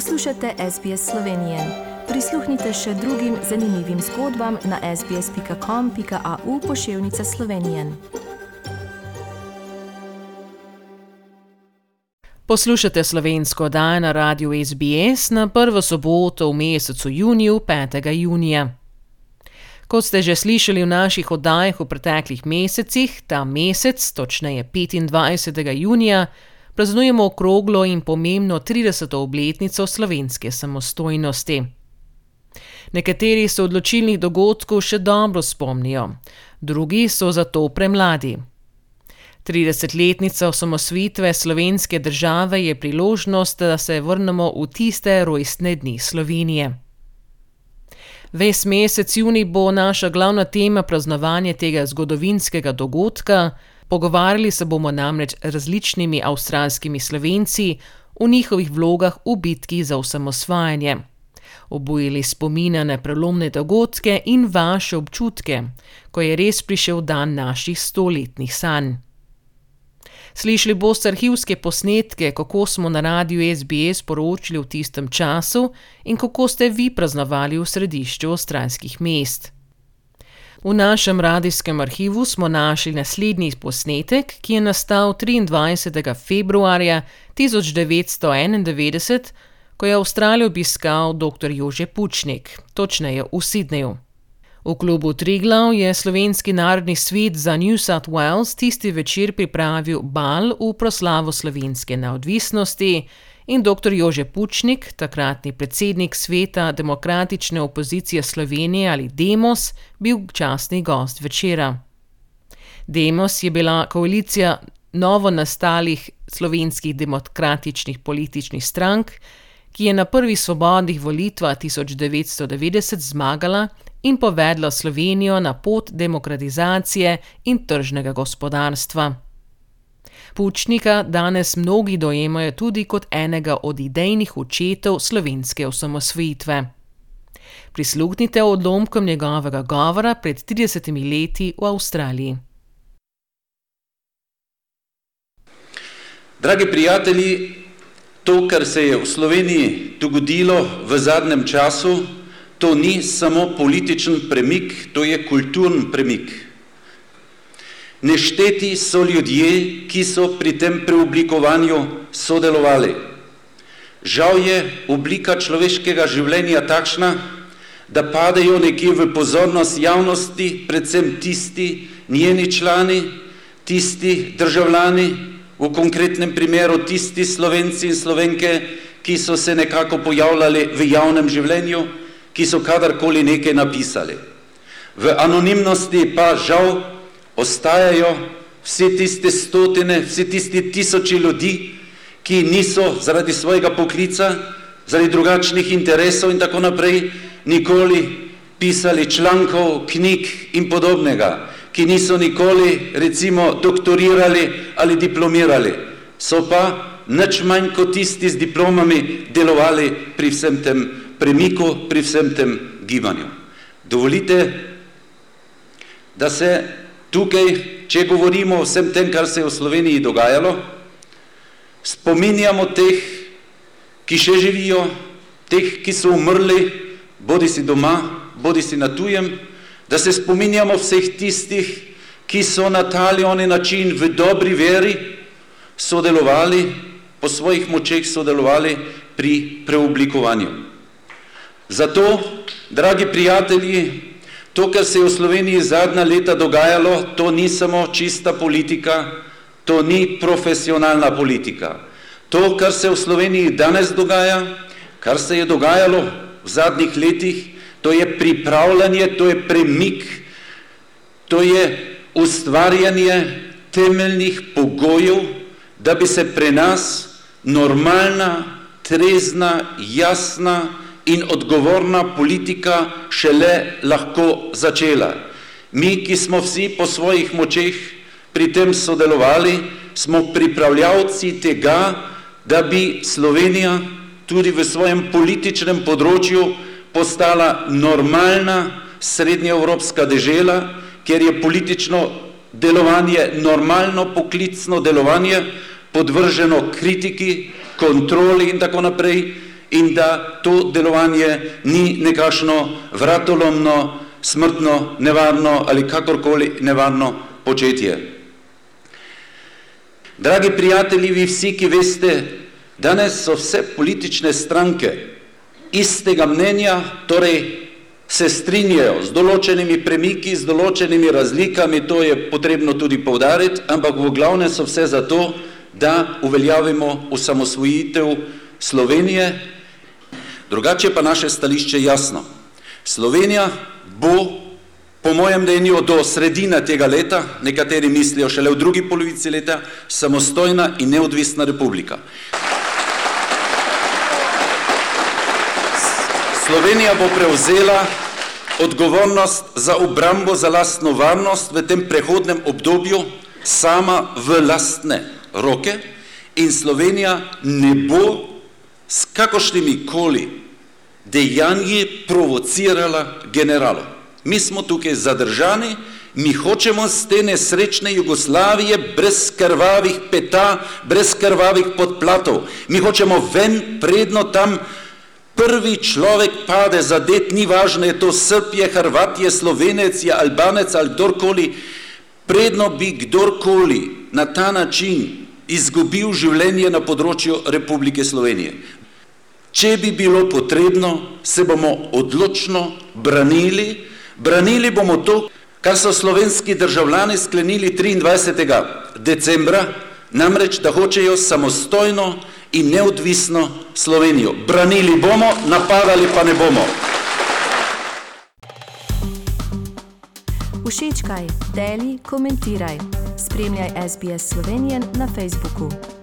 Poslušate SBS Slovenije. Prisluhnite še drugim zanimivim zgodbam na sbsp.com.au pošiljka Slovenije. Poslušate slovensko oddajo na radiju SBS na prvo soboto v mesecu juniju, 5. junija. Kot ste že slišali v naših oddajah v preteklih mesecih, ta mesec, točneje 25. junija, praznujemo okroglo in pomembno 30. obletnico slovenske samostojnosti. Nekateri se odločilnih dogodkov še dobro spomnijo, drugi so zato premladi. 30-letnica osamosvitve slovenske države je priložnost, da se vrnemo v tiste rojstne dni Slovenije. Ves mesec juni bo naša glavna tema praznovanje tega zgodovinskega dogodka, Pogovarjali se bomo namreč z različnimi avstralskimi slovenci v njihovih vlogah v bitki za osamosvajanje. Obujili spomine na prelomne dogodke in vaše občutke, ko je res prišel dan naših stoletnih sanj. Slišali boste arhivske posnetke, kako smo na radiju SBS poročali v tistem času in kako ste vi praznovali v središču avstralskih mest. V našem radijskem arhivu smo našli naslednji posnetek, ki je nastal 23. februarja 1991, ko je Avstralijo obiskal dr. Jože Pučnik, točneje v Sydneyju. V klubu Triglav je slovenski narodni svet za New South Wales tisti večer pripravil bal v proslavo slovenske neodvisnosti in dr. Jože Pučnik, takratni predsednik sveta demokratične opozicije Slovenije ali Demos, bil častni gost večera. Demos je bila koalicija novo nastalih slovenskih demokratičnih političnih strank, ki je na prvih svobodnih volitvah 1990 zmagala in povedla Slovenijo na pot demokratizacije in tržnega gospodarstva. Pučnika danes mnogi dojemajo tudi kot enega od idejnih očetov slovenske osamosvojitve. Prisluhnite odlomkom njegovega govora pred 30 leti v Avstraliji. Dragi prijatelji, to, kar se je v Sloveniji dogodilo v zadnjem času, to ni samo političen premik, to je kulturni premik. Nešteti so ljudje, ki so pri tem preoblikovanju sodelovali. Žal je oblika človeškega življenja takšna, da padejo nekje v pozornost javnosti, predvsem tisti njeni člani, tisti državljani, v konkretnem primeru tisti slovenci in slovenke, ki so se nekako pojavljali v javnem življenju, ki so kadarkoli nekaj napisali. V anonimnosti pa žal ostajajo vse tiste stotine, vse tiste tisoči ljudi, ki niso zaradi svojega poklica, zaradi drugačnih interesov in tako naprej nikoli pisali člankov, knjig in podobnega, ki niso nikoli recimo doktorirali ali diplomirali, so pa nič manj kot tisti z diplomami delovali pri vsem tem premiku, pri vsem tem gibanju. Dovolite, da se Tukaj, če govorimo o vsem tem, kar se je v Sloveniji dogajalo, spominjamo teh, ki še živijo, teh, ki so umrli, bodi si doma, bodi si na tujem, da se spominjamo vseh tistih, ki so na tali oni način v dobri veri sodelovali, po svojih močeh sodelovali pri preoblikovanju. Zato, dragi prijatelji, To, kar se je v Sloveniji zadnja leta dogajalo, to ni samo čista politika, to ni profesionalna politika. To, kar se v Sloveniji danes dogaja, kar se je dogajalo v zadnjih letih, to je pripravljanje, to je premik, to je ustvarjanje temeljnih pogojev, da bi se pre nas normalna, trezna, jasna, in odgovorna politika šele lahko začela. Mi, ki smo vsi po svojih močeh pri tem sodelovali, smo pripravljavci tega, da bi Slovenija tudi v svojem političnem področju postala normalna srednjeevropska dežela, kjer je politično delovanje normalno poklicno delovanje, podvrženo kritiki, kontroli in tako naprej, in da to delovanje ni nekakšno vratolomno, smrtno, nevarno ali kakorkoli nevarno početje. Dragi prijatelji, vi vsi, ki veste, danes so vse politične stranke istega mnenja, torej se strinjajo z določenimi premiki, z določenimi razlikami, to je potrebno tudi povdariti, ampak v glavne so vse zato, da uveljavimo osamosvojitev Slovenije. Drugače pa naše stališče jasno. Slovenija bo po mojem mnenju do sredine tega leta, nekateri mislijo šele v drugi polovici leta, samostojna in neodvisna republika. Slovenija bo prevzela odgovornost za obrambo, za lastno varnost v tem prehodnem obdobju sama v lastne roke in Slovenija ne bo s kakošnimi koli dejanji provocirala generalov. Mi smo tukaj zadržani, mi hočemo z te nesrečne Jugoslavije brez krvavih peta, brez krvavih podplatov. Mi hočemo ven, predno tam prvi človek pade zadet, ni važno, je to Srb, je Hrvat, je Slovenec, je Albanec ali kdorkoli, predno bi kdorkoli na ta način izgubil življenje na področju Republike Slovenije. Če bi bilo potrebno, se bomo odločno branili, branili bomo to, kar so slovenski državljani sklenili 23. decembra, namreč, da hočejo samostojno in neodvisno Slovenijo. Branili bomo, napadali pa ne bomo. Všečkaj, deli, komentiraj. Spremljaj SBS Slovenijo na Facebooku.